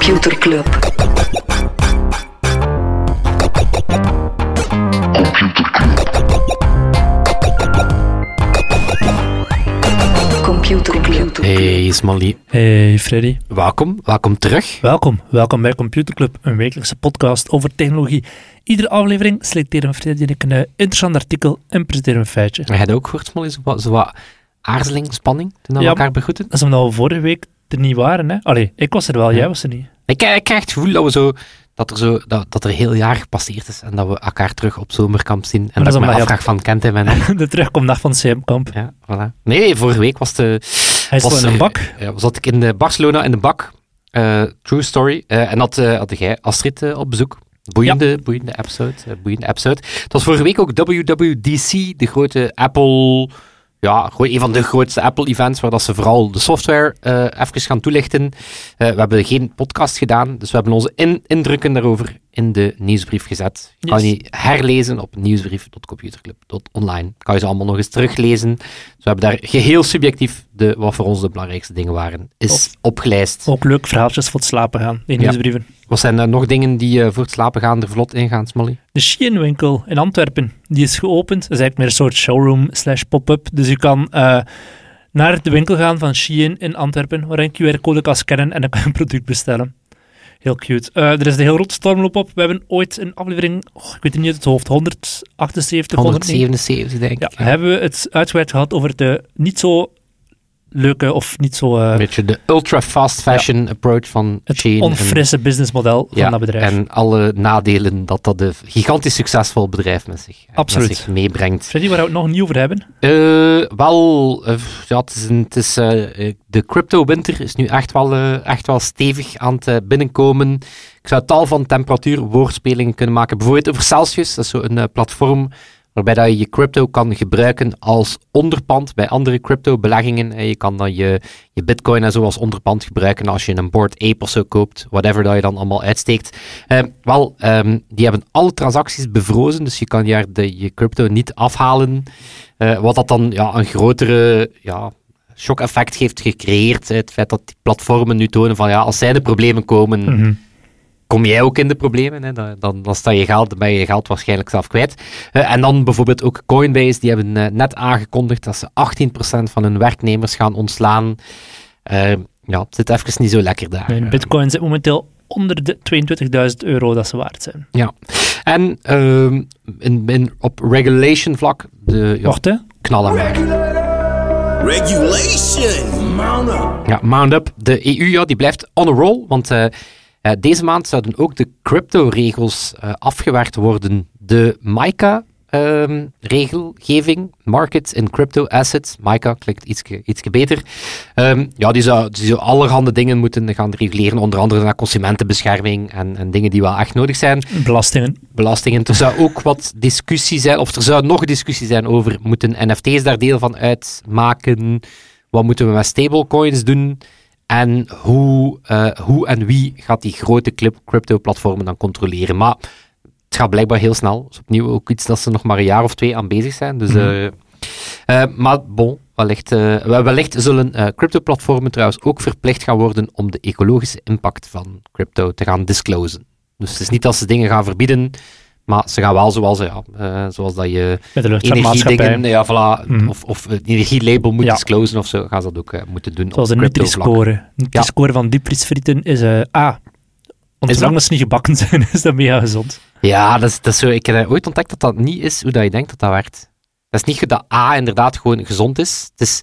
Computer Club. Computer Club. Hey Smally, Hey Freddy, welkom, welkom terug. welkom. Welkom bij Computer Club, een wekelijkse podcast over technologie. Iedere aflevering selecteren Freddy en ik een interessant artikel en presenteren een feitje. Heb je dat ook gehoord, Smally? Zo wat, zo wat aarzeling, spanning, toen we Ja. elkaar begroeten? Dat is omdat we vorige week er niet waren, hè? Allee, ik was er wel, Ja. jij was er niet. Ik, ik krijg het gevoel dat, we zo, dat, er zo, dat, dat er heel jaar gepasseerd is en dat we elkaar terug op zomerkamp zien. En dat dat, is ik me afvraag van, kent nog? De terugkomdag van CM-kamp. Ja, voilà. Nee, vorige week was de... Hij was, in een bak. Ja, zat ik in de Barcelona in de bak. Eh, true story. Eh, en had, eh, had jij Astrid op bezoek. Boeiende, boeiende episode. boeiende episode. Het was vorige week ook WWDC, de grote Apple... Ja, een van de grootste Apple-events, waar dat ze vooral de software eh even gaan toelichten. Eh, we hebben geen podcast gedaan, dus we hebben onze in- indrukken daarover in de nieuwsbrief gezet. Je kan die herlezen op nieuwsbrief.computerclub.online. Kan je ze allemaal nog eens teruglezen. Dus we hebben daar geheel subjectief de, wat voor ons de belangrijkste dingen waren, is opgelijst. Ook leuk verhaaltjes voor het slapen gaan, in Ja. nieuwsbrieven. Wat zijn er nog dingen die eh, voor het slapen gaan er vlot ingaan, Smolly? De Shein-winkel in Antwerpen, die is geopend. Dat is eigenlijk meer een soort showroom slash pop-up. Dus je kan eh, naar de winkel gaan van Shein in Antwerpen, waar je een QR-code kan scannen en dan kan je een product bestellen. Heel cute. Eh, er is een heel grote stormloop op. We hebben ooit een aflevering, oh, ik weet het niet uit het hoofd, 178, 179. 177, denk ik. Ja, hebben we het uitgebreid gehad over de niet zo leuke of niet zo eh, Een beetje de ultra-fast fashion approach van het Shein. en- onfrisse businessmodel van ja, dat bedrijf. En alle nadelen dat dat een gigantisch succesvol bedrijf met zich, Absoluut. met zich meebrengt. Freddy, waar we het nog niet over hebben? Eh, wel, eh, ja, het is, een, het is de crypto-winter is nu echt wel, echt wel stevig aan het binnenkomen. Ik zou tal van temperatuur-woordspelingen kunnen maken. Bijvoorbeeld over Celsius, dat is zo'n een platform waarbij dat je je crypto kan gebruiken als onderpand bij andere crypto-beleggingen. Je kan dan je, je bitcoin en zo als onderpand gebruiken als je een Bored Ape of zo koopt, whatever dat je dan allemaal uitsteekt. Eh, wel, ehm, die hebben alle transacties bevrozen, dus je kan de, je crypto niet afhalen. Eh, wat dat dan ja, een grotere ja, shock-effect heeft gecreëerd. Het feit dat die platformen nu tonen van ja, als zij de problemen komen, Mhm. Kom jij ook in de problemen. Hè? Dan, dan, dan sta je geld, dan ben je je geld waarschijnlijk zelf kwijt. Eh, en dan bijvoorbeeld ook Coinbase, die hebben eh, net aangekondigd dat ze 18% van hun werknemers gaan ontslaan. Eh, ja, het zit even niet zo lekker daar. Mijn bitcoin zit momenteel onder de 22.000 euro dat ze waard zijn. Ja. En ehm, in, in, op regulation vlak, de ja, Wacht, hè. knallen. Regulation. Mount up. Ja, Mount Up, de EU, ja, die blijft on a roll, want eh, deze maand zouden ook de crypto-regels eh, afgewerkt worden. De MICA-regelgeving, Markets in Crypto Assets, MICA klinkt ietsje, ietsje beter, Ehm, ja, die zou, die zou allerhande dingen moeten gaan reguleren, onder andere naar consumentenbescherming en, en dingen die wel echt nodig zijn Belastingen. belastingen. Er zou ook wat discussie zijn, of er zou nog discussie zijn over, moeten NFT's daar deel van uitmaken? Wat moeten we met stablecoins doen? En hoe, eh, hoe en wie gaat die grote clip- crypto-platformen dan controleren? Maar het gaat blijkbaar heel snel. Dat is opnieuw ook iets dat ze nog maar een jaar of twee aan bezig zijn. Dus, eh, eh, maar bon, wellicht, wel- wellicht zullen crypto-platformen trouwens ook verplicht gaan worden om de ecologische impact van crypto te gaan disclosen. Dus het is niet dat ze dingen gaan verbieden, maar ze gaan wel zoals, ja, eh, zoals dat je energiedingen, ja, voilà, Mhm. of, of het energielabel moet Ja. disclosen of zo, gaan ze dat ook eh, moeten doen. Zoals crypto-vlak. Nutri-score. Nutri-score van diepvriesfrieten is eh A. Zolang dat? ze niet gebakken zijn, is dat mega gezond. Ja, dat is, dat is zo, ik heb ooit ontdekt dat dat niet is hoe dat je denkt dat dat werkt. Dat is niet dat A inderdaad gewoon gezond is. Het is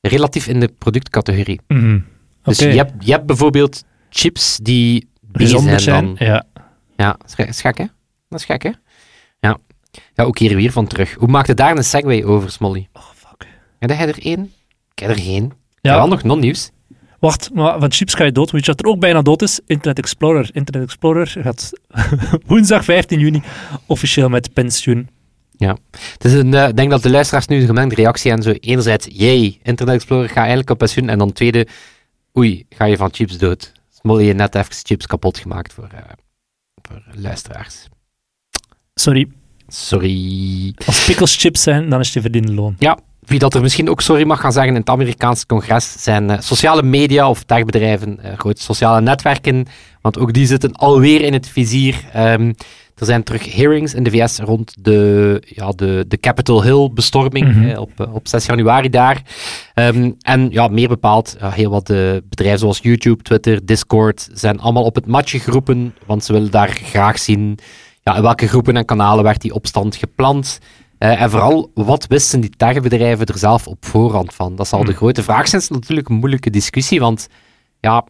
relatief in de productcategorie. Mhm. Dus je, hebt, je hebt bijvoorbeeld chips die B Gezonder zijn dan... Ja. Ja, hè? Dat is gek, hè? Ja. Ja, ook hier weer van terug. Hoe maakte daar een segue over, Smolly? Oh, fuck. Heb jij er één? Ik heb er geen. Ja. Ja. Wel nog non-nieuws. Wacht, maar van chips ga je dood. Weet je wat er ook bijna dood is? Internet Explorer. Internet Explorer gaat woensdag 15 juni officieel met pensioen. Het is een, eh, ik denk dat de luisteraars nu een gemengde reactie hebben. Zo, enerzijds, jee, Internet Explorer gaat eigenlijk op pensioen. En dan tweede, oei, ga je van chips dood. Smolly heeft net even chips kapot gemaakt voor, eh, voor luisteraars. Sorry, Sorry. als pickles chips zijn, dan is het je verdiende loon. Ja, wie dat er misschien ook sorry mag gaan zeggen in het Amerikaanse congres, zijn eh, sociale media of techbedrijven, uh, grote sociale netwerken, want ook die zitten alweer in het vizier. Ehm, er zijn terug hearings in de VS rond de, ja, de, de Capitol Hill bestorming Mhm. hè, op, op 6 januari daar. Ehm, en ja, meer bepaald, ja, heel wat de bedrijven zoals YouTube, Twitter, Discord zijn allemaal op het matje geroepen, want ze willen daar graag zien ja, in welke groepen en kanalen werd die opstand gepland. Eh, en vooral, wat wisten die techbedrijven er zelf op voorhand van? Dat zal de grote vraag zijn. Het is natuurlijk een moeilijke discussie, want ja,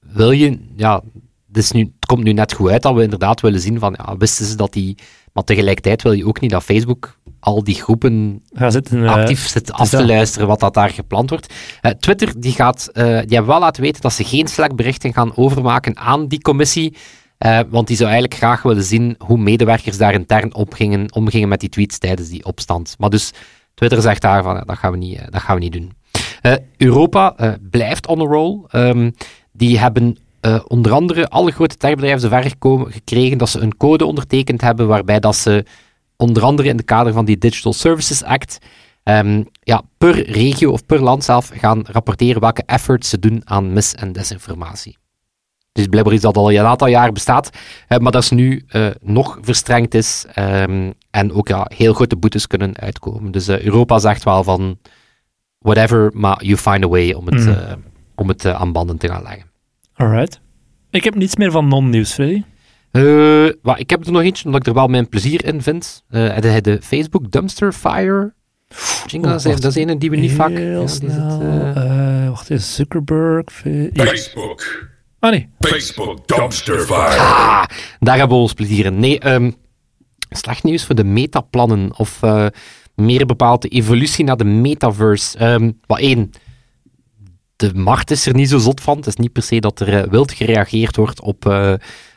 wil je... Ja, het, is nu, het komt nu net goed uit dat we inderdaad willen zien van, ja, wisten ze dat die... Maar tegelijkertijd wil je ook niet dat Facebook al die groepen zitten, eh, actief zit af te luisteren wat dat daar gepland wordt. Eh, Twitter die gaat, die hebben wel laten weten dat ze geen Slack-berichten gaan overmaken aan die commissie. Eh, want die zou eigenlijk graag willen zien hoe medewerkers daar intern omgingen, omgingen met die tweets tijdens die opstand. Maar dus Twitter zegt daarvan, ja, dat, gaan we niet, eh, dat gaan we niet doen. Eh, Europa eh, blijft on a roll. Ehm, die hebben eh, onder andere alle grote techbedrijven zover gekregen dat ze een code ondertekend hebben waarbij dat ze onder andere in het kader van die Digital Services Act ehm, ja, per regio of per land zelf gaan rapporteren welke efforts ze doen aan mis- en desinformatie. Dus blijkbaar is dat al een aantal jaar bestaat, eh, maar dat is nu eh, nog verstrengd is ehm, en ook ja, heel grote boetes kunnen uitkomen. Dus eh, Europa zegt wel van whatever, maar you find a way om het, Mm. eh, om het aan banden te gaan leggen. Alright. Ik heb niets meer van non-nieuws, Freddy. Eh, ik heb er nog eentje, omdat ik er wel mijn plezier in vind. Eh de, de Facebook Dumpster Fire jingle, dat, is, wacht. dat is een die we niet vaak... Heel ja, snel. wacht eens, Zuckerberg. Facebook. Ah nee. Facebook dumpster fire. Ah, daar hebben we ons plezier in. Nee, ehm, slecht nieuws voor de metaplannen. Of eh, meer bepaald de evolutie naar de metaverse. Ehm wat één, de markt is er niet zo zot van. Het is niet per se dat er eh, wild gereageerd wordt op, eh,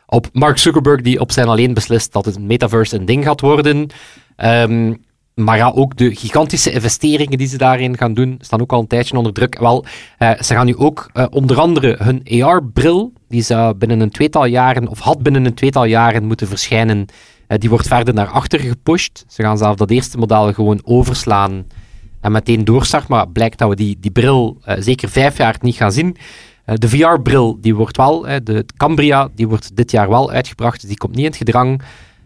op Mark Zuckerberg, die op zijn alleen beslist dat het metaverse een ding gaat worden. Ehm, maar ja, ook de gigantische investeringen die ze daarin gaan doen, staan ook al een tijdje onder druk. Wel, eh, ze gaan nu ook eh, onder andere hun AR-bril, die zou binnen een tweetal jaren, of had binnen een tweetal jaren moeten verschijnen, eh, die wordt verder naar achter gepusht. Ze gaan zelf dat eerste model gewoon overslaan en meteen doorstart, maar blijkt dat we die, die bril zeker vijf jaar niet gaan zien. De VR-bril, die wordt wel, de Cambria, die wordt dit jaar wel uitgebracht, dus die komt niet in het gedrang.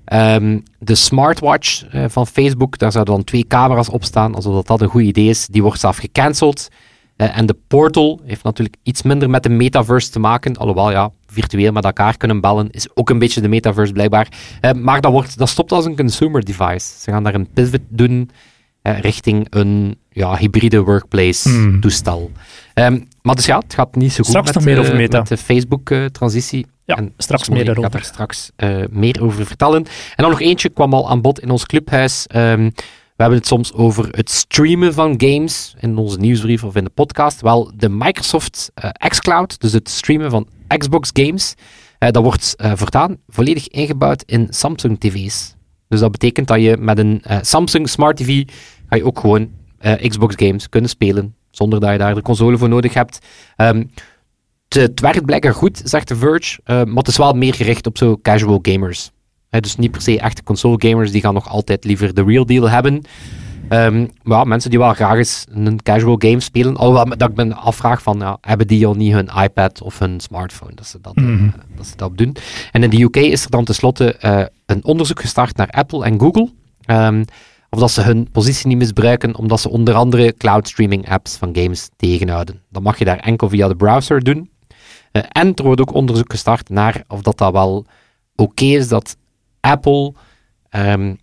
Ehm, de smartwatch eh, van Facebook, daar zouden dan twee camera's op staan, alsof dat, dat een goed idee is. Die wordt zelf gecanceld. Eh, en de Portal heeft natuurlijk iets minder met de metaverse te maken. Alhoewel, ja, virtueel met elkaar kunnen bellen is ook een beetje de metaverse blijkbaar. Eh, maar dat, wordt, dat stopt als een consumer device. Ze gaan daar een pivot doen richting een ja, hybride workplace Hmm. toestel. Ehm, maar dus ja, het gaat niet zo goed Straks met, nog meer over Meta. met de Facebook-transitie. Ja, En straks meer Ik ga daarover. daar straks eh, meer over vertellen. En dan nog eentje kwam al aan bod in ons clubhuis. Ehm, we hebben het soms over het streamen van games in onze nieuwsbrief of in de podcast. Wel, de Microsoft eh, xCloud, dus het streamen van Xbox games, eh, dat wordt eh, voortaan volledig ingebouwd in Samsung TV's. Dus dat betekent dat je met een Samsung Smart TV ga je ook gewoon Xbox games kunnen spelen, zonder dat je daar de console voor nodig hebt. Ehm, het, het werkt blijkbaar goed, zegt The Verge, eh, maar het is wel meer gericht op zo casual gamers. Dus niet per se echte console gamers, die gaan nog altijd liever de real deal hebben. Ehm, maar ja, mensen die wel graag eens een casual game spelen, alhoewel dat ik me afvraag van, ja, hebben die al niet hun iPad of hun smartphone, dat ze dat, eh, Mhm. dat, ze dat doen. En in de UK is er dan tenslotte eh, een onderzoek gestart naar Apple en Google, ehm, of dat ze hun positie niet misbruiken, omdat ze onder andere cloud streaming apps van games tegenhouden. Dan mag je daar enkel via de browser doen. Eh, en er wordt ook onderzoek gestart naar of dat, dat wel oké is dat Apple ehm,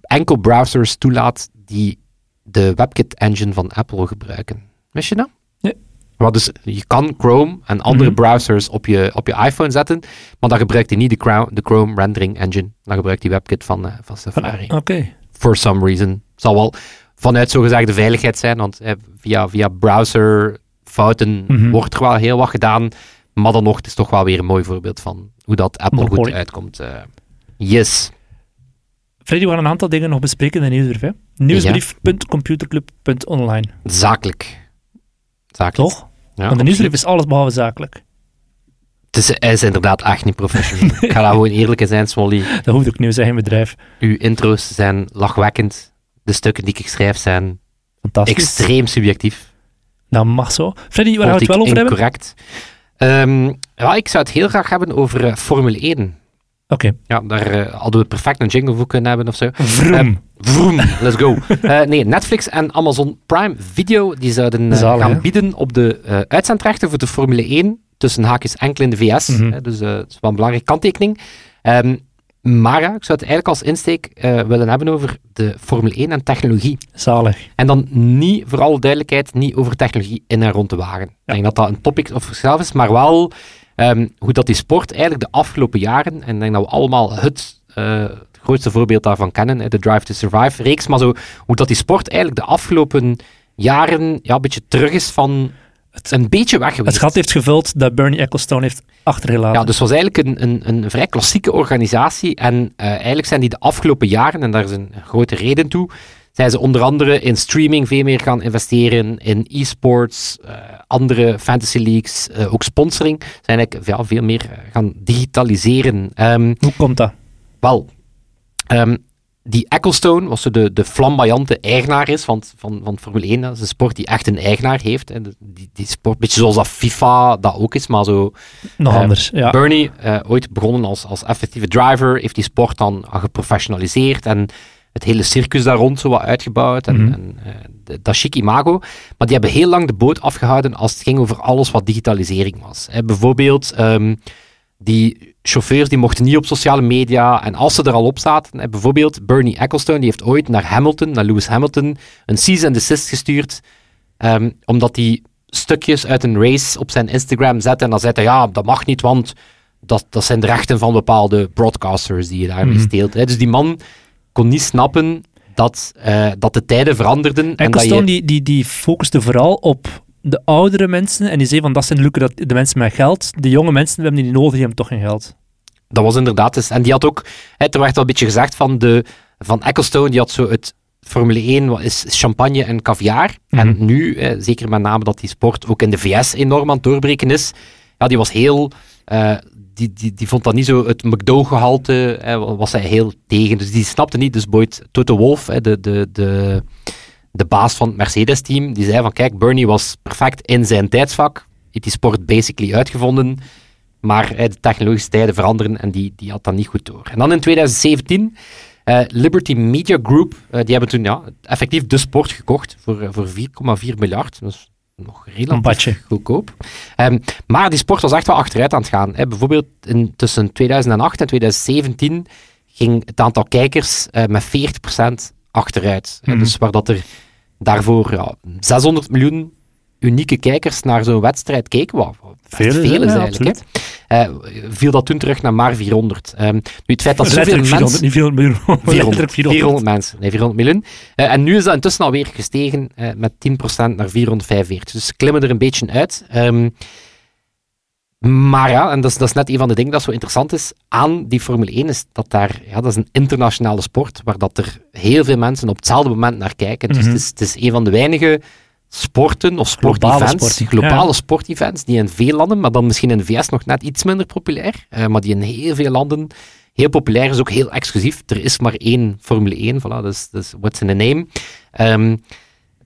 enkel browsers toelaat die de WebKit engine van Apple gebruiken. Wist je dat? Nee. Maar dus je kan Chrome en andere Mhm. browsers op je, op je iPhone zetten, maar dan gebruikt hij niet de, Chrome- de Chrome rendering engine. Dan gebruikt hij WebKit van, eh, van Safari. Oké. For some reason. Zal wel vanuit zogezegde veiligheid zijn, want eh, via, via browserfouten Mhm. wordt er wel heel wat gedaan. Maar dan nog, het is toch wel weer een mooi voorbeeld van hoe dat Apple goed uitkomt. eh. yes. Freddy, we gaan een aantal dingen nog bespreken in de nieuwsbrief. Hè? Nieuwsbrief.computerclub.online. Zakelijk. Zakelijk. Toch? Ja, Want de nieuwsbrief is alles behalve zakelijk. Het is, hij is inderdaad echt niet professioneel. Ik ga daar gewoon eerlijk in zijn, Smolly. Dat hoeft ook niet, we zijn geen bedrijf. Uw intro's zijn lachwekkend. De stukken die ik schrijf zijn Fantastisch. extreem subjectief. Dat mag zo. Freddy, waar gaan we het wel over hebben? incorrect. Ehm, ja, ik zou het heel graag hebben over eh, Formule 1. Oké. Ja, daar eh, hadden we perfect een jingle voor kunnen hebben of zo. Vroom. Vroom, let's go. Eh, nee, Netflix en Amazon Prime Video die zouden Zalig, gaan hè? bieden op de uitzendrechten voor de Formule 1 tussen haakjes enkel in de VS. Mhm. dus dat is wel een belangrijke kanttekening. Ehm, maar ik zou het eigenlijk als insteek eh, willen hebben over de Formule 1 en technologie. Zalig. En dan niet, voor alle duidelijkheid, niet over technologie in en rond de wagen. Ik denk dat dat een topic of zichzelf is, maar wel ehm, hoe dat die sport eigenlijk de afgelopen jaren, en ik denk dat we allemaal het eh, grootste voorbeeld daarvan kennen, de Drive to Survive reeks, maar zo, hoe dat die sport eigenlijk de afgelopen jaren ja, een beetje terug is van een beetje weg geweest. Het gat heeft gevuld dat Bernie Ecclestone heeft achtergelaten. Ja, dus het was eigenlijk een, een, een vrij klassieke organisatie. En eh, eigenlijk zijn die de afgelopen jaren, en daar is een grote reden toe, zijn ze onder andere in streaming veel meer gaan investeren, in e-sports, eh, andere fantasy leagues, eh, ook sponsoring. Zijn eigenlijk ja, veel meer gaan digitaliseren. Ehm, Hoe komt dat? wel, ehm, die Ecclestone, was zo de, de flamboyante eigenaar is van, van, van Formule 1. Dat is een sport die echt een eigenaar heeft. De- Die, die sport, een beetje zoals dat FIFA dat ook is, maar zo Nog Eh, anders. Ja. Bernie, eh, ooit begonnen als, als effectieve driver, heeft die sport dan geprofessionaliseerd en het hele circus daar rond zo wat uitgebouwd en, Mhm. en eh, de- dat chic imago. Maar die hebben heel lang de boot afgehouden als het ging over alles wat digitalisering was. Bijvoorbeeld, ehm, die chauffeurs die mochten niet op sociale media en als ze er al op zaten, bijvoorbeeld Bernie Ecclestone, die heeft ooit naar Hamilton, naar Lewis Hamilton, een cease and desist gestuurd, ehm, omdat hij stukjes uit een race op zijn Instagram zette en dan zei hij, ja, dat mag niet, want dat, dat zijn de rechten van bepaalde broadcasters die je daarmee Mhm. steelt. Hè. Dus die man kon niet snappen dat, eh, dat de tijden veranderden. en dat Ecclestone je, die, die, die focuste vooral op de oudere mensen en die zei van dat zijn lukken dat de mensen met geld. De jonge mensen hebben die nodig, die hebben toch geen geld. Dat was inderdaad. Dus, en die had ook, hè, er werd al een beetje gezegd van, de, van Ecclestone, die had zo het Formule 1 wat is champagne en caviar. Mhm. En nu, eh, zeker met name dat die sport ook in de VS enorm aan het doorbreken is, ja, die was heel, eh, die, die, die vond dat niet zo het McDo-gehalte, eh, was hij heel tegen. Dus die snapte niet. Dus Boyd Toto Wolff, hè, de, de, de, de baas van het Mercedes-team, die zei van, kijk, Bernie was perfect in zijn tijdsvak, heeft die sport basically uitgevonden. Maar de technologische tijden veranderen en die, die had dat niet goed door. En dan in 2017, eh, Liberty Media Group, eh, die hebben toen ja, effectief de sport gekocht voor, eh, voor 4,4 miljard. Dat is nog relatief goedkoop. Ehm, maar die sport was echt wel achteruit aan het gaan. Hè. Bijvoorbeeld in, tussen 2008 en 2017 ging het aantal kijkers eh, met 40% achteruit. Mhm. Dus waar dat er daarvoor ja, 600 miljoen unieke kijkers naar zo'n wedstrijd keken, wat Veel, is Ja, eigenlijk. Eh, viel dat toen terug naar maar 400. Ehm, nu, het feit dat zoveel Letterlijk 400, mensen... niet 400 miljoen. 400, Letterlijk 400. 400 mensen, nee, 400 miljoen. Eh, en nu is dat intussen alweer gestegen eh, met 10% naar 445. Dus ze klimmen er een beetje uit. Ehm, maar ja, en dat is, dat is net een van de dingen dat zo interessant is aan die Formule 1, is dat daar, ja, dat is een internationale sport, waar dat er heel veel mensen op hetzelfde moment naar kijken. Dus Mhm. het, is, het is een van de weinige sporten of Globale sportevents, globale ja. sportevents, die in veel landen, maar dan misschien in de VS nog net iets minder populair, eh, maar die in heel veel landen heel populair is, ook heel exclusief. Er is maar één Formule 1, voilà, dus, dus what's in the name. Ehm,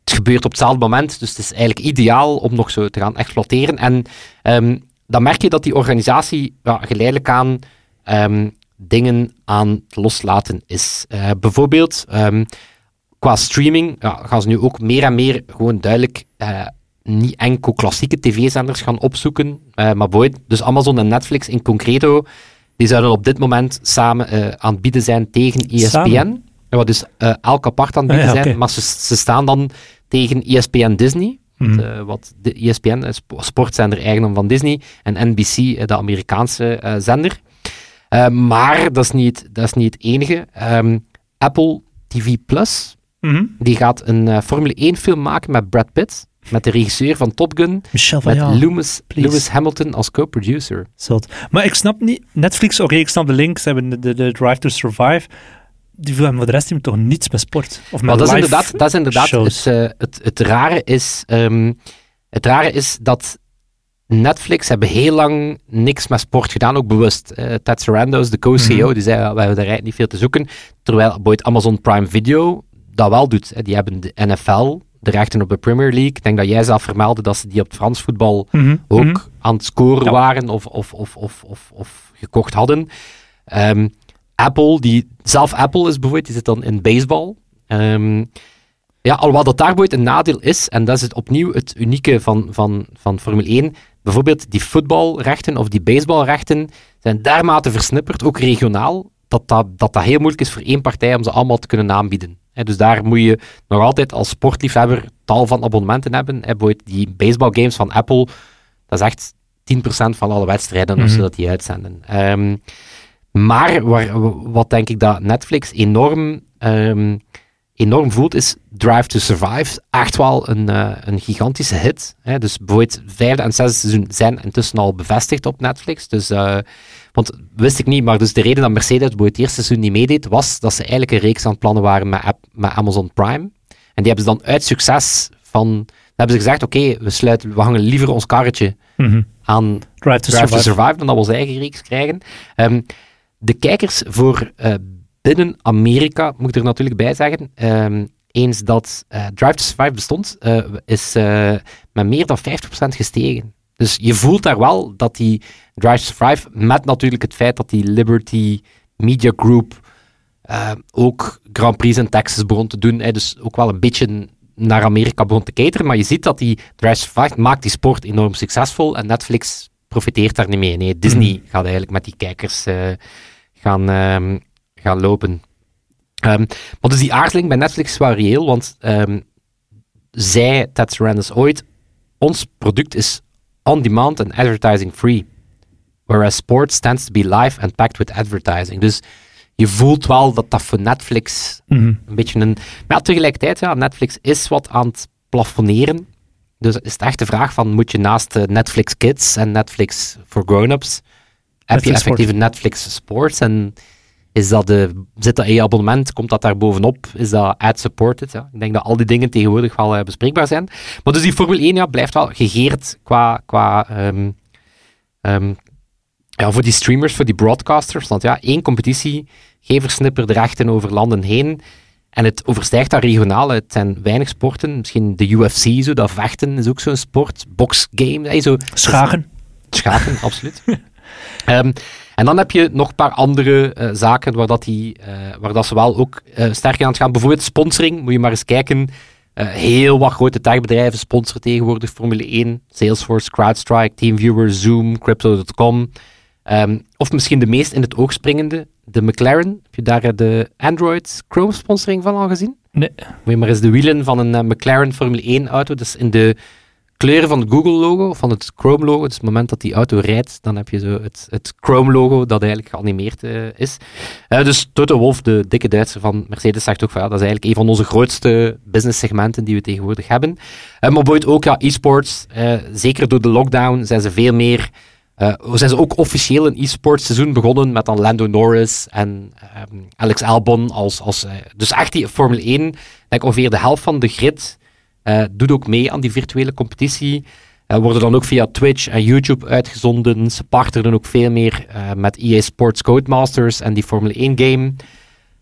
het gebeurt op hetzelfde moment, dus het is eigenlijk ideaal om nog zo te gaan exploiteren. En ehm, dan merk je dat die organisatie ja, geleidelijk aan ehm, dingen aan het loslaten is. Eh, bijvoorbeeld, ehm, qua streaming ja, gaan ze nu ook meer en meer gewoon duidelijk eh, niet enkel klassieke tv-zenders gaan opzoeken, eh, maar bijvoorbeeld dus Amazon en Netflix in concreto, die zouden op dit moment samen aan het bieden zijn tegen ESPN. Wat dus elk apart aan het bieden Ah, ja, zijn, maar ze, ze staan dan tegen ESPN Disney, Mhm. eh, wat de ESPN, is sportzender eigendom van Disney, en NBC, eh, de Amerikaanse eh, zender. Eh, maar dat is niet, dat is niet het enige. Ehm, Apple TV Plus, Mhm. die gaat een eh, Formule 1 film maken met Brad Pitt, met de regisseur van Top Gun, Michel met. Lewis. Lewis Hamilton als co-producer. Maar ik snap niet, Netflix, oké, ik snap de link, ze hebben de, de, de Drive to Survive. Die hebben voor de rest toch niets met sport? Of met Maar dat is inderdaad, dat is inderdaad het, eh, het, het rare is, ehm, het rare is dat Netflix hebben heel lang niks met sport gedaan, ook bewust. Eh, Ted Sarandos, de co-CEO, Mhm. die zei, we hebben daar eigenlijk niet veel te zoeken. Terwijl bijvoorbeeld Amazon Prime Video dat wel doet. Hè. Die hebben de NFL, de rechten op de Premier League. Ik denk dat jij zelf vermeldde dat ze die op het Frans voetbal Mhm, ook mhm. aan het scoren Ja. waren of, of, of, of, of, of gekocht hadden. Ehm, Apple, die, zelf Apple is bijvoorbeeld, die zit dan in baseball. Ehm, ja, alhoewel dat daar bijvoorbeeld een nadeel is, en dat is het opnieuw het unieke van, van, van Formule 1. Bijvoorbeeld die voetbalrechten of die baseballrechten zijn dermate versnipperd, ook regionaal, dat dat, dat dat heel moeilijk is voor één partij om ze allemaal te kunnen aanbieden. Dus daar moet je nog altijd als sportliefhebber tal van abonnementen hebben. Bijvoorbeeld die baseballgames van Apple, dat is echt 10% van alle wedstrijden als ze Mhm. dat die uitzenden. Ehm, maar waar, wat denk ik dat Netflix enorm, ehm, enorm voelt, is Drive to Survive. Echt wel een, eh, een gigantische hit. Hè. Dus bijvoorbeeld vijfde en zesde seizoen zijn intussen al bevestigd op Netflix. Dus, eh, want wist ik niet, maar dus de reden dat Mercedes bijvoorbeeld het eerste seizoen niet meedeed, was dat ze eigenlijk een reeks aan het plannen waren met, App- met Amazon Prime. En die hebben ze dan uit succes van... Dan hebben ze gezegd, oké, we sluiten, we hangen liever ons karretje Mhm. aan Drive to Drive to Survive. Dan dat we onze eigen reeks krijgen. Ehm, de kijkers voor eh, binnen Amerika, moet ik er natuurlijk bij zeggen, ehm, eens dat eh, Drive to Survive bestond, eh, is met meer dan 50% gestegen. Dus je voelt daar wel dat die Drive to Survive, met natuurlijk het feit dat die Liberty Media Group ook Grand Prix in Texas begon te doen, hè, dus ook wel een beetje naar Amerika begon te cateren, maar je ziet dat die Drive to Survive maakt die sport enorm succesvol en Netflix profiteert daar niet mee. Nee, Disney gaat eigenlijk met die kijkers gaan, ehm, gaan lopen. Ehm, maar dus die aarzeling bij Netflix wel reëel, want ehm zei Ted Sarandos ooit, ons product is on-demand en advertising-free. Whereas sports tends to be live and packed with advertising. Dus je voelt wel dat dat voor Netflix Mhm. een beetje een... Maar ja, tegelijkertijd, ja, Netflix is wat aan het plafonneren. Dus is het echt de vraag van, moet je naast eh, Netflix Kids en Netflix for Grown-ups, heb je effectief een Netflix Sports en is dat de, zit dat in je abonnement, komt dat daar bovenop, is dat ad-supported? Ja? Ik denk dat al die dingen tegenwoordig wel eh, bespreekbaar zijn. Maar dus die Formule 1 ja, blijft wel gegeerd qua, qua ehm, ehm, ja, voor die streamers, voor die broadcasters. Want ja, één competitiegever snippert de rechten over landen heen. En het overstijgt dat regionaal. Het zijn weinig sporten. Misschien de UFC, zo, dat vechten is ook zo'n sport. Boxgame, hey, zo. Schaken. Schaken, absoluut. Ehm, en dan heb je nog een paar andere eh, zaken waar, dat die, eh, waar dat ze wel ook eh, sterk aan het gaan. Bijvoorbeeld sponsoring, moet je maar eens kijken. Heel wat grote techbedrijven sponsoren tegenwoordig Formule 1. Salesforce, CrowdStrike, TeamViewer, Zoom, Crypto.com. Ehm, of misschien de meest in het oog springende, de McLaren. Heb je daar de Android Chrome sponsoring van al gezien? Nee. Moet je maar eens de wielen van een McLaren Formule 1 auto, dus in de kleuren van het Google logo, of van het Chrome logo, dus het moment dat die auto rijdt, dan heb je zo het, het Chrome logo dat eigenlijk geanimeerd eh, is. Eh, dus Toto Wolff, de dikke Duitser van Mercedes, zegt ook van ja, dat is eigenlijk een van onze grootste business segmenten die we tegenwoordig hebben. Eh, maar bijvoorbeeld ook ja, e-sports, zeker door de lockdown zijn ze veel meer eh, zijn ze ook officieel een e-sports seizoen begonnen met dan Lando Norris en ehm, Alex Albon als... als dus echt die Formule 1, ik denk ongeveer de helft van de grid eh, doet ook mee aan die virtuele competitie. Eh, worden dan ook via Twitch en YouTube uitgezonden. Ze partneren ook veel meer eh, met EA Sports Codemasters en die Formule 1 game.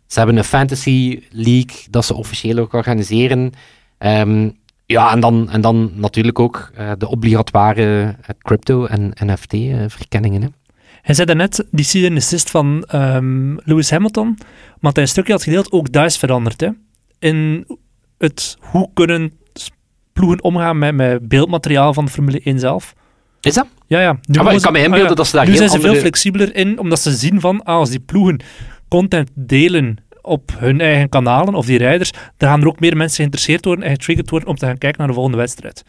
Ze hebben een Fantasy League dat ze officieel ook organiseren. Ehm, ja, en dan, en dan natuurlijk ook de obligatoire crypto- en NFT-verkenningen. Hij zei daarnet, die season assist van ehm, Lewis Hamilton, omdat hij een stukje had gedeeld, ook dat is veranderd. Hè? In het hoe kunnen ploegen omgaan met, met beeldmateriaal van de Formule 1 zelf. Is dat? Ja, ja. Nu Ah, maar ik kan me inbeelden ah, ja. dat ze daar Nu zijn ze andere... veel flexibeler in, omdat ze zien van, ah, als die ploegen content delen op hun eigen kanalen, of die rijders, dan gaan er ook meer mensen geïnteresseerd worden en getriggerd worden om te gaan kijken naar de volgende wedstrijd.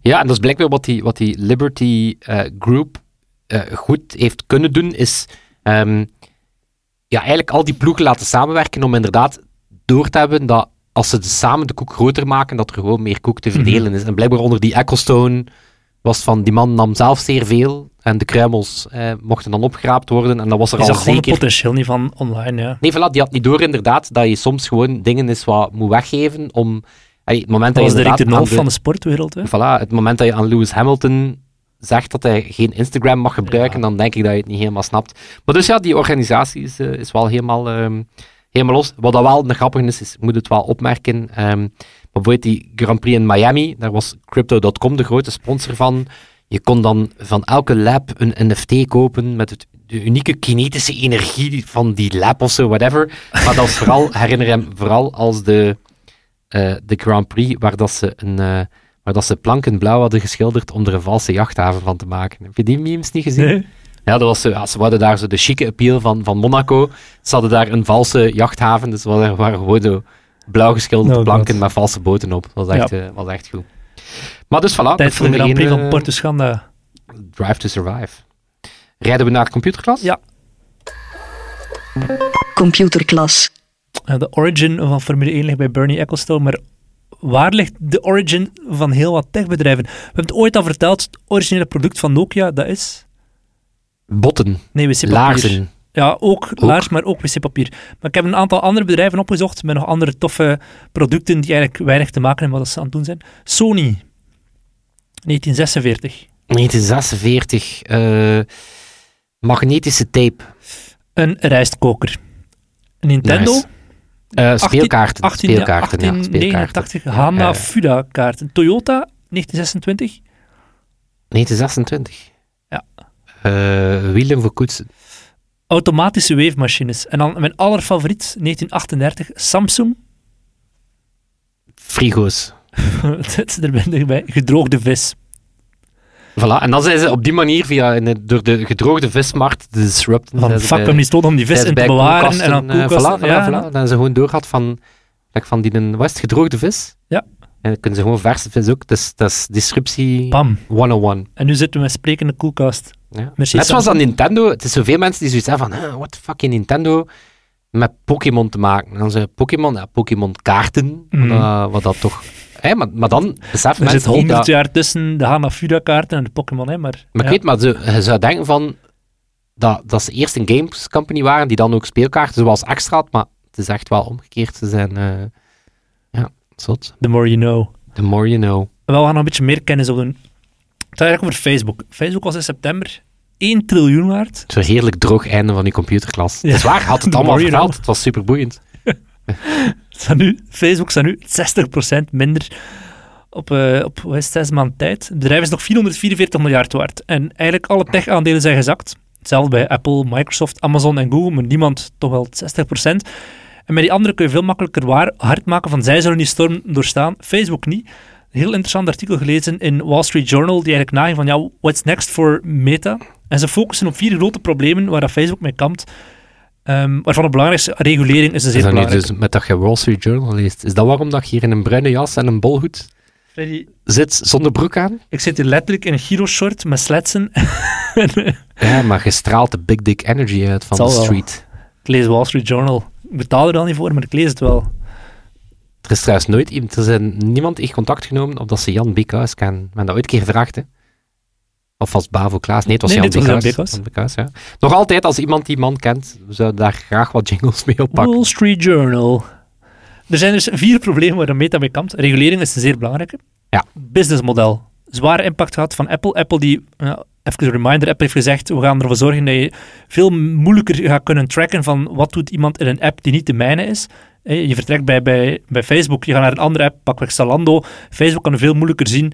Ja, en dat is blijkbaar wat die, wat die Liberty eh, Group eh, goed heeft kunnen doen, is ehm, ja, eigenlijk al die ploegen laten samenwerken om inderdaad door te hebben dat als ze samen de koek groter maken, dat er gewoon meer koek te verdelen is. En blijkbaar onder die Ecclestone was van, die man nam zelf zeer veel en de kruimels eh, mochten dan opgeraapt worden en dat was er Is al zeker... potentieel niet van online, ja. Nee, voilà, die had niet door inderdaad dat je soms gewoon dingen is wat moet weggeven om... Het moment Dat dat was je direct de aan van de sportwereld, hè. Voilà, het moment dat je aan Lewis Hamilton zegt dat hij geen Instagram mag gebruiken, dan denk ik dat je het niet helemaal snapt. Maar dus ja, die organisatie is, eh, is wel helemaal, ehm, helemaal los. Wat dat wel een grappige is, is, moet het wel opmerken, ehm, bijvoorbeeld die Grand Prix in Miami, daar was Crypto.com de grote sponsor van. Je kon dan van elke lab een NFT kopen met het, de unieke kinetische energie van die lab of zo, whatever. Maar dat was vooral, herinner hem vooral als de, eh, de Grand Prix, waar dat ze een... eh, waar dat ze planken blauw hadden geschilderd om er een valse jachthaven van te maken. Heb je die memes niet gezien? Nee. Ja, dat was zo, ja, ze hadden daar zo de chique appeal van, van Monaco. Ze hadden daar een valse jachthaven, dus er waren, gewoon blauw geschilderde Oh, planken God. met valse boten op. Dat was echt, eh, was echt goed. Maar dus voilà, Tijd voor de Formule Grand Prix 1, van eh, Porto Schanda. Drive to Survive. Rijden we naar de computerklas? Ja. Computerklas. Ja, de origin van Formule 1 ligt bij Bernie Ecclestone, maar waar ligt de origin van heel wat techbedrijven? We hebben het ooit al verteld, het originele product van Nokia, dat is... Botten, Nee, wc-papier. laarzen. Ja, ook, laars, maar ook wc-papier. Maar ik heb een aantal andere bedrijven opgezocht met nog andere toffe producten die eigenlijk weinig te maken hebben met wat ze aan het doen zijn. Sony, 1946. 1946. eh, magnetische tape. Een rijstkoker. Nintendo, Nice. Eh, speelkaarten. 18, speelkaarten, ja, 1889, speelkaarten. Hana Ja, Fuda kaarten. Toyota, 1926. 1926. Eh, wielen voor koetsen. Automatische weefmachines. En dan mijn allerfavoriet, 1938, Samsung. Frigo's. Dat is er bij. Gedroogde vis. Voilà. En dan zijn ze op die manier via door de gedroogde vismarkt te disrupten. Van fuck, hem niet stond om die vis in te bewaren en dan koelkasten, eh, koelkasten. voilà, voilà, ja, voilà. Dan ze gewoon doorgehad van, van die het, gedroogde vis. Ja. En dan kunnen ze gewoon verse vis ook. Dat is, dat is disruptie Bam. 101. En nu zitten we met sprekende koelkast. Ja. Net zoals aan. Nintendo. Het is zoveel mensen die zoiets hebben van, "Huh, what the fuck in Nintendo met Pokémon te maken. En dan zeggen Pokémon, ja, Pokémon kaarten. Mhm. Wat, dat- wat dat toch... Hè, maar, maar dan beseffen Er zit mensen 100 dat... jaar tussen de Hana Fuda kaarten en de Pokémon, hè, maar... Maar ik weet, maar ze, je zou denken van dat, dat ze eerst een games company waren die dan ook speelkaarten zoals extra had, maar het is echt wel omgekeerd. Ze zijn, eh, ja, zot. The more you know. The more you know. Wel, we gaan nog een beetje meer kennis op doen. Het gaat eigenlijk over Facebook. Facebook was in september 1 triljoen waard. Zo'n heerlijk droog einde van die computerklas. Ja. Het is waar, had het allemaal know. Het was super boeiend. Staat nu, Facebook staat nu 60% minder op, eh, op wat is het, zes maand tijd. Het bedrijf is nog 444 miljard waard. En eigenlijk alle tech-aandelen zijn gezakt. Hetzelfde bij Apple, Microsoft, Amazon en Google, maar niemand toch wel 60%. En met die andere kun je veel makkelijker waar, hard maken van zij zullen die storm doorstaan. Facebook niet. Heel interessant artikel gelezen in Wall Street Journal, die eigenlijk naging van, ja, what's next for Meta? En ze focussen op vier grote problemen waar dat Facebook mee kampt. Ehm, waarvan het belangrijkste, regulering is een zeer Is dat belangrijk. dus met dat je Wall Street Journal leest? Is dat waarom dat je hier in een bruine jas en een bolhoed Freddy, zit zonder broek aan? ik zit hier letterlijk in een Giro-short met sletsen. En, Ja, maar je straalt de big dick energy uit van de wel. street. ik lees Wall Street Journal. Ik betaal er dan niet voor, maar ik lees het wel. Er is trouwens nooit iemand, er zijn niemand echt contact genomen op dat ze Jan Bikhuis kennen. Hebben dat ooit een keer gevraagd, hè. Of was Bavo Klaas? Nee, het was Nee, Jan was Jan Bikhuis. Bikhuis. Jan Bikhuis, ja. Nog altijd, als iemand die man kent, we zouden daar graag wat jingles mee oppakken. Wall Street Journal. Er zijn dus vier problemen waar de meta mee kampt. Regulering is een zeer belangrijke. Ja. Businessmodel. Zware impact gehad van Apple. Apple die, even een reminder, Apple heeft gezegd, we gaan ervoor zorgen dat je veel moeilijker gaat kunnen tracken van wat doet iemand in een app die niet de mijne is. Je vertrekt bij, bij, bij Facebook, je gaat naar een andere app, pakweg Zalando. Facebook kan veel moeilijker zien,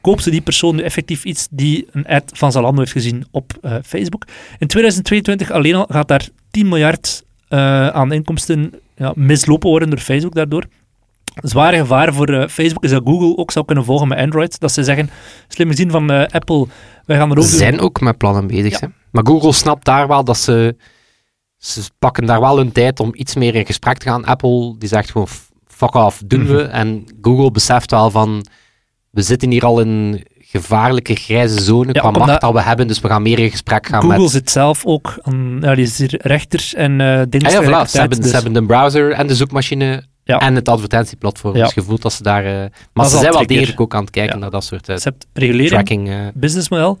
koopte die persoon nu effectief iets die een ad van Zalando heeft gezien op eh, Facebook. In 2022 alleen al gaat daar 10 miljard eh, aan inkomsten ja, mislopen worden door Facebook daardoor. Zware gevaar voor eh, Facebook is dat Google ook zou kunnen volgen met Android. Dat ze zeggen, slim gezien van Apple, wij gaan er ook Ze zijn ook met plannen bezig, Ja. hè. Maar Google snapt daar wel dat ze... Ze pakken daar wel hun tijd om iets meer in gesprek te gaan. Apple, die zegt gewoon, fuck off, doen we. Mhm. En Google beseft wel van, we zitten hier al in gevaarlijke grijze zone Ja, qua macht dat we hebben, dus we gaan meer in gesprek gaan Google met... zit zelf ook aan, ja, die is hier rechter en eh dingen Ah ja, voilà. tegelijkertijd, Ze hebben, dus- ze hebben de browser en de zoekmachine Ja. en het advertentieplatform. Ja. Dus je voelt dat ze daar... eh, maar Dat ze zijn wel degelijk ook aan het kijken naar dat soort eh, Dus hebt regulering, tracking. eh. businessmodel,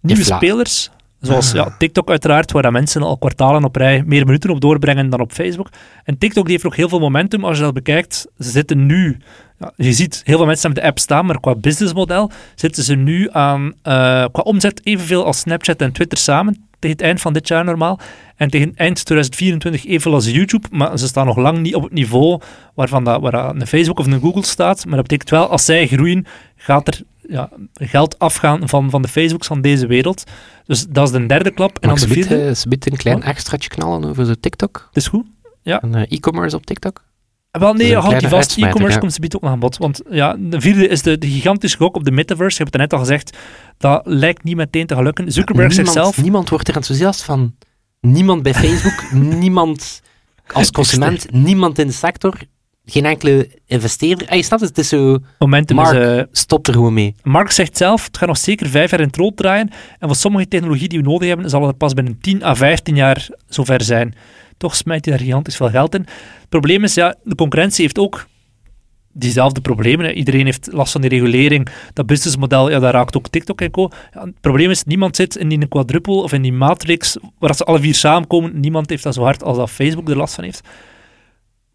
nieuwe spelers, zoals ja, TikTok uiteraard, waar mensen al kwartalen op rij meer minuten op doorbrengen dan op Facebook. En TikTok die heeft ook heel veel momentum als je dat bekijkt. Ze zitten nu, ja, je ziet, heel veel mensen hebben de app staan, maar qua businessmodel zitten ze nu aan, eh, qua omzet evenveel als Snapchat en Twitter samen. tegen het eind van dit jaar normaal. En tegen eind 2024 evenveel als YouTube, maar ze staan nog lang niet op het niveau waarvan dat, waar een Facebook of een Google staat. Maar dat betekent wel, als zij groeien, gaat er ja, geld afgaan van, van de Facebooks van deze wereld. Dus dat is de derde klap. En Mag dan ze de biedt, vierde... eh, ze biedt een klein extraatje knallen over zo TikTok? Het is goed. Een eh, e-commerce op TikTok? Wel, nee, houd die kleine vast. E-commerce ja. komt ze biedt ook nog aan bod. Want ja, de vierde is de, de gigantische gok op de metaverse. Je hebt het net al gezegd. Dat lijkt niet meteen te gaan lukken. Zuckerberg niemand, zelf... niemand wordt er enthousiast van. Niemand bij Facebook, niemand als consument, niemand in de sector, geen enkele investeerder. Ah, je snapt het, het is zo, Momentum Mark. is... eh, stop er gewoon mee. Mark zegt zelf, het gaat nog zeker vijf jaar in het rood draaien. En voor sommige technologie die we nodig hebben, zal het pas binnen 10 à 15 jaar zover zijn. Toch smijt hij daar gigantisch veel geld in. Het probleem is, ja, de concurrentie heeft ook diezelfde problemen. hè. Iedereen heeft last van die regulering. Dat businessmodel, ja, daar raakt ook TikTok en co. Ja, het probleem is, niemand zit in die quadruple of in die matrix waar ze alle vier samenkomen. Niemand heeft dat zo hard als dat Facebook er last van heeft.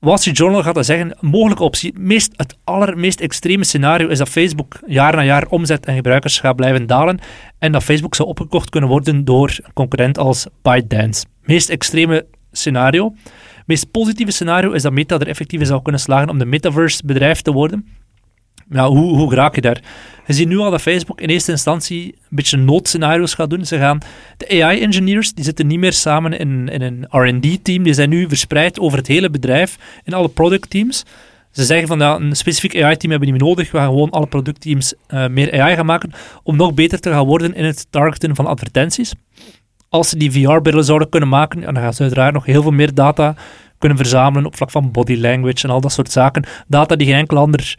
Wall Street Journal gaat dat zeggen, mogelijke optie, meest, het allermeest extreme scenario is dat Facebook jaar na jaar omzet en gebruikers gaat blijven dalen en dat Facebook zou opgekocht kunnen worden door een concurrent als ByteDance. Meest extreme scenario. meest positieve scenario is dat Meta er effectief zou kunnen slagen om de metaverse bedrijf te worden. Ja, hoe, hoe raak je daar? Je ziet nu al dat Facebook in eerste instantie een beetje noodscenario's gaat doen. Ze gaan, de AI-engineers die zitten niet meer samen in, in een R&D-team. Die zijn nu verspreid over het hele bedrijf, in alle productteams. Ze zeggen van, ja, een specifiek AI-team hebben we niet meer nodig. We gaan gewoon alle productteams eh, meer AI gaan maken om nog beter te gaan worden in het targeten van advertenties. Als ze die VR-brillen zouden kunnen maken, dan gaan ze uiteraard nog heel veel meer data kunnen verzamelen op vlak van body language en al dat soort zaken. Data die geen enkel ander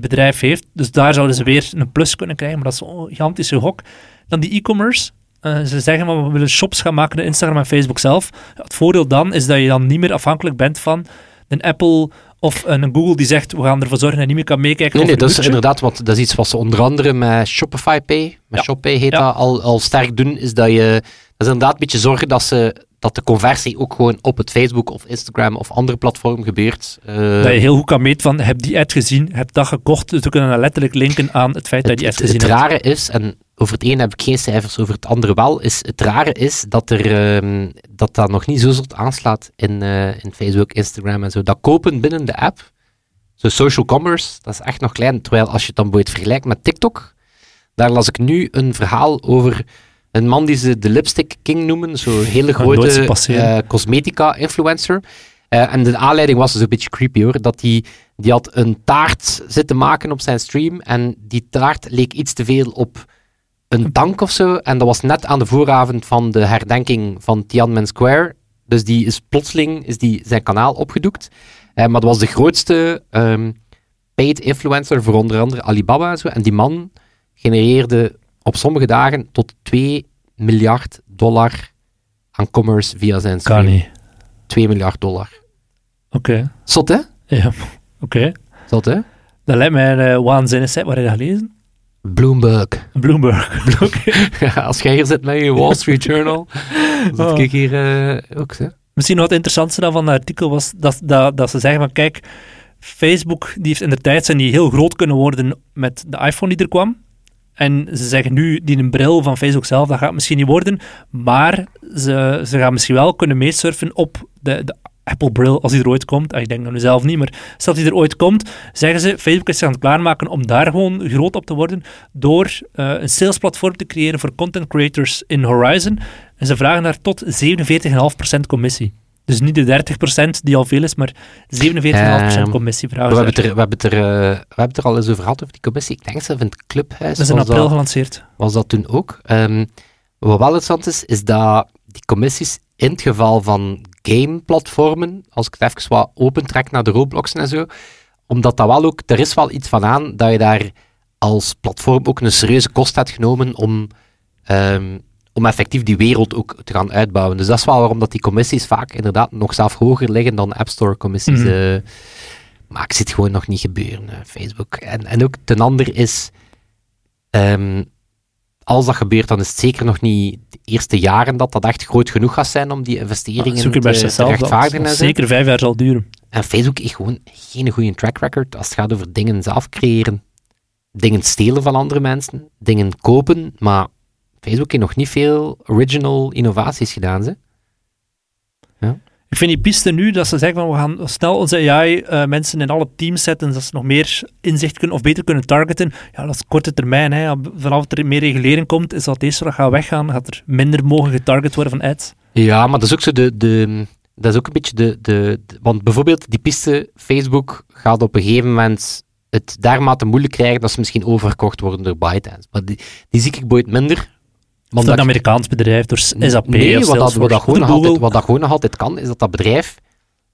bedrijf heeft. Dus daar zouden ze weer een plus kunnen krijgen, maar dat is zo'n gigantische gok. Dan die e-commerce. Eh, ze zeggen maar we willen shops gaan maken in Instagram en Facebook zelf. Het voordeel dan is dat je dan niet meer afhankelijk bent van een Apple of een Google die zegt we gaan ervoor zorgen dat je niet meer kan meekijken Nee, nee, dat is inderdaad wat, dat is iets wat ze onder andere met Shopify Pay, met Ja. Heet Ja. dat, al, al sterk doen, is dat je, is inderdaad een beetje zorgen dat, ze, dat de conversie ook gewoon op het Facebook of Instagram of andere platform gebeurt. Eh, Dat je heel goed kan meten van, heb die ad gezien, heb dat gekocht. Dus we kunnen dat letterlijk linken aan het feit dat je het, die ad het, gezien het hebt. rare is, en over het een heb ik geen cijfers, over het andere wel, is het rare is dat er, ehm, dat, dat nog niet zo zot aanslaat in, eh, in Facebook, Instagram en zo. Dat kopen binnen de app, zo social commerce, dat is echt nog klein. Terwijl als je het dan bijvoorbeeld vergelijkt met TikTok, daar las ik nu een verhaal over een man die ze de lipstick king noemen, zo'n hele grote eh, cosmetica-influencer. Eh, en de aanleiding was dus een beetje creepy hoor, dat die, die had een taart zitten maken op zijn stream en die taart leek iets te veel op een tank of zo. En dat was net aan de vooravond van de herdenking van Tiananmen Square. Dus die is plotseling is die zijn kanaal opgedoekt. Eh, maar dat was de grootste ehm, paid influencer voor onder andere Alibaba en zo. En die man genereerde op sommige dagen tot 2 miljard dollar aan commerce via zijn stream. Kan niet. 2 miljard dollar. Oké. Zot, hè? Ja, oké. Zot, hè? Dat lijkt mij een uh, waanzinnig site. Waar heb je dat gelezen? Bloomberg. Bloomberg. Oké. Ja, als jij hier zit met je Wall Street Journal, dan Oh. zit ik hier eh, ook, hè? Misschien wat het interessantste dan van het artikel was dat, dat, dat ze zeggen van kijk, Facebook die heeft in de tijd zijn die heel groot kunnen worden met de iPhone die er kwam. En ze zeggen nu, die een bril van Facebook zelf, dat gaat misschien niet worden. Maar ze, ze gaan misschien wel kunnen meesurfen op de, de Apple bril als die er ooit komt. Ah, ik denk dat nu zelf niet, maar stel dat die er ooit komt, zeggen ze, Facebook is zich klaarmaken om daar gewoon groot op te worden door eh, een salesplatform te creëren voor content creators in Horizon. En ze vragen daar tot 47,5% commissie. Dus niet de 30% die al veel is, maar 47,5% Ehm, commissie We hebben, er, we, hebben er, eh, we hebben het er al eens over gehad, over die commissie. Ik denk zelf in het clubhuis Dat is in april dat, gelanceerd. was dat toen ook. Ehm, wat wel interessant is, is dat die commissies in het geval van gameplatformen, als ik het even wat opentrek naar de Robloxen en zo, omdat dat wel ook, er is wel iets van aan dat je daar als platform ook een serieuze kost hebt genomen om, ehm, om effectief die wereld ook te gaan uitbouwen. Dus dat is wel waarom dat die commissies vaak inderdaad nog zelf hoger liggen dan App Store commissies. Mhm. eh. maar ik zie het gewoon nog niet gebeuren, eh, Facebook. En, en ook ten andere is, ehm, als dat gebeurt, dan is het zeker nog niet de eerste jaren dat dat echt groot genoeg gaat zijn om die investeringen te, te dat zeker vijf jaar zal duren. En Facebook heeft gewoon geen goede track record als het gaat over dingen zelf creëren. Dingen stelen van andere mensen, dingen kopen, maar Facebook heeft nog niet veel original innovaties gedaan. Ze. Ik vind die piste nu, dat ze zeggen van we gaan snel onze AI-mensen in alle teams zetten, dat ze nog meer inzicht kunnen of beter kunnen targeten. Ja, dat is korte termijn. Hè. Vanaf er meer regulering komt, is dat deze gaat weggaan, gaat er minder mogen getarget worden van ads. Ja, maar dat is ook zo de... de dat is ook een beetje de, de, de- Want bijvoorbeeld die piste, Facebook gaat op een gegeven moment het daarmate moeilijk krijgen dat ze misschien overgekocht worden door ByteDance. Maar die, die zie ik ooit minder. Want dat- een Amerikaans bedrijf, door SAP Nee, of wat dat, wat, dat gewoon nog altijd, wat dat gewoon nog altijd kan, is dat dat bedrijf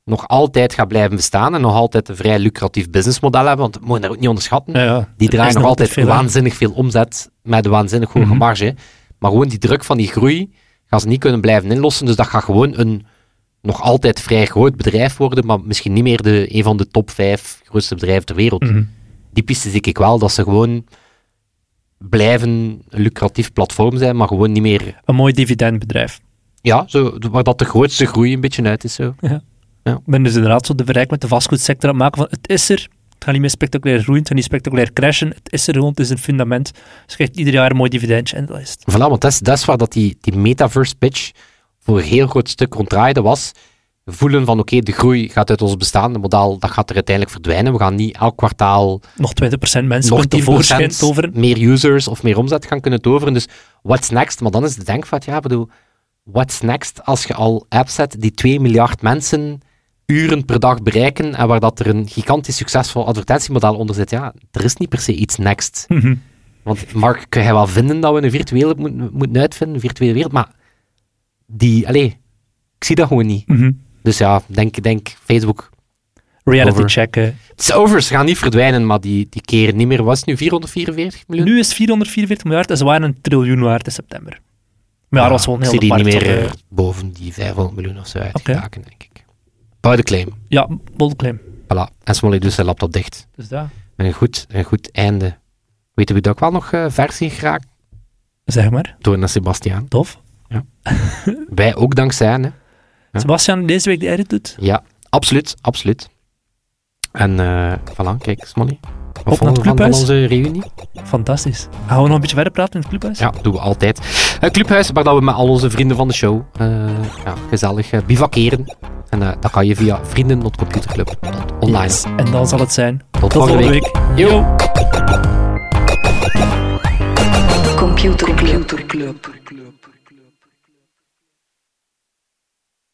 nog altijd gaat blijven bestaan en nog altijd een vrij lucratief businessmodel hebben, want we moeten dat ook niet onderschatten. Ja, ja. Die draaien nog altijd veel, waanzinnig veel omzet met een waanzinnig hoge Mhm. marge. Maar gewoon die druk van die groei gaan ze niet kunnen blijven inlossen. Dus dat gaat gewoon een nog altijd vrij groot bedrijf worden, maar misschien niet meer de, een van de top vijf grootste bedrijven ter wereld. Mhm. Die piste zie ik wel, dat ze gewoon blijven een lucratief platform zijn, maar gewoon niet meer... Een mooi dividendbedrijf. Ja, zo, waar dat de grootste groei een beetje uit is. Zo. Ik ben dus inderdaad zo de vergelijking met de vastgoedsector aan het maken van het is er, het gaat niet meer spectaculair groeien, het gaat niet spectaculair crashen, het is er gewoon, het is een fundament. Dus je krijgt ieder jaar een mooi dividendje en dat is het. Voilà, want dat is, dat is waar dat die, die metaverse pitch voor een heel groot stuk ronddraaide was. Voelen van oké, de groei gaat uit ons bestaande model, dat gaat er uiteindelijk verdwijnen. We gaan niet elk kwartaal Nog 20% mensen nog kunnen tevoorschijn 10% toveren. meer users of meer omzet gaan kunnen toveren. Dus what's next? Maar dan is de denkvat, ja, bedoel, what's next als je al apps hebt die 2 miljard mensen uren per dag bereiken en waar dat er een gigantisch succesvol advertentiemodel onder zit. Ja, er is niet per se iets next. Mhm. Want Mark, kun je wel vinden dat we een virtuele moeten, moeten uitvinden, een virtuele wereld, maar die, allee, ik zie dat gewoon niet. Mhm. Dus ja, denk, denk Facebook. Reality Over. checken. Het is over, ze gaan niet verdwijnen, maar die, die keren niet meer. Was het nu 444 miljoen? Nu is het 444 miljard en ze waren een triljoen waard in september. Maar ja, dat was wel een heel die niet meer eh, eh, boven die 500 miljoen of zo uitgeraken, denk ik. Buiten claim. Ja, bold claim. Voilà. En Smolly doet zijn laptop dicht. Dus dat. Een goed, een goed einde. Weten we dat ook wel nog eh versie geraakt? Zeg maar. Door naar Sebastiaan. Tof. Wij ook dankzij hè. Ja. Sebastian, deze week de edit doet. Ja, absoluut, absoluut. En eh voilà, kijk, Smolly. Wat naar het we van, clubhuis? onze reunie? Fantastisch. Gaan we nog een beetje verder praten in het clubhuis? Ja, doen we altijd. Het clubhuis, waar dat we met al onze vrienden van de show eh, ja, gezellig eh, bivakeren. En eh, dat kan je via vrienden.computerclub.online. Yes. En dan zal het zijn. Tot, Tot volgende week. Yo. Computer Club.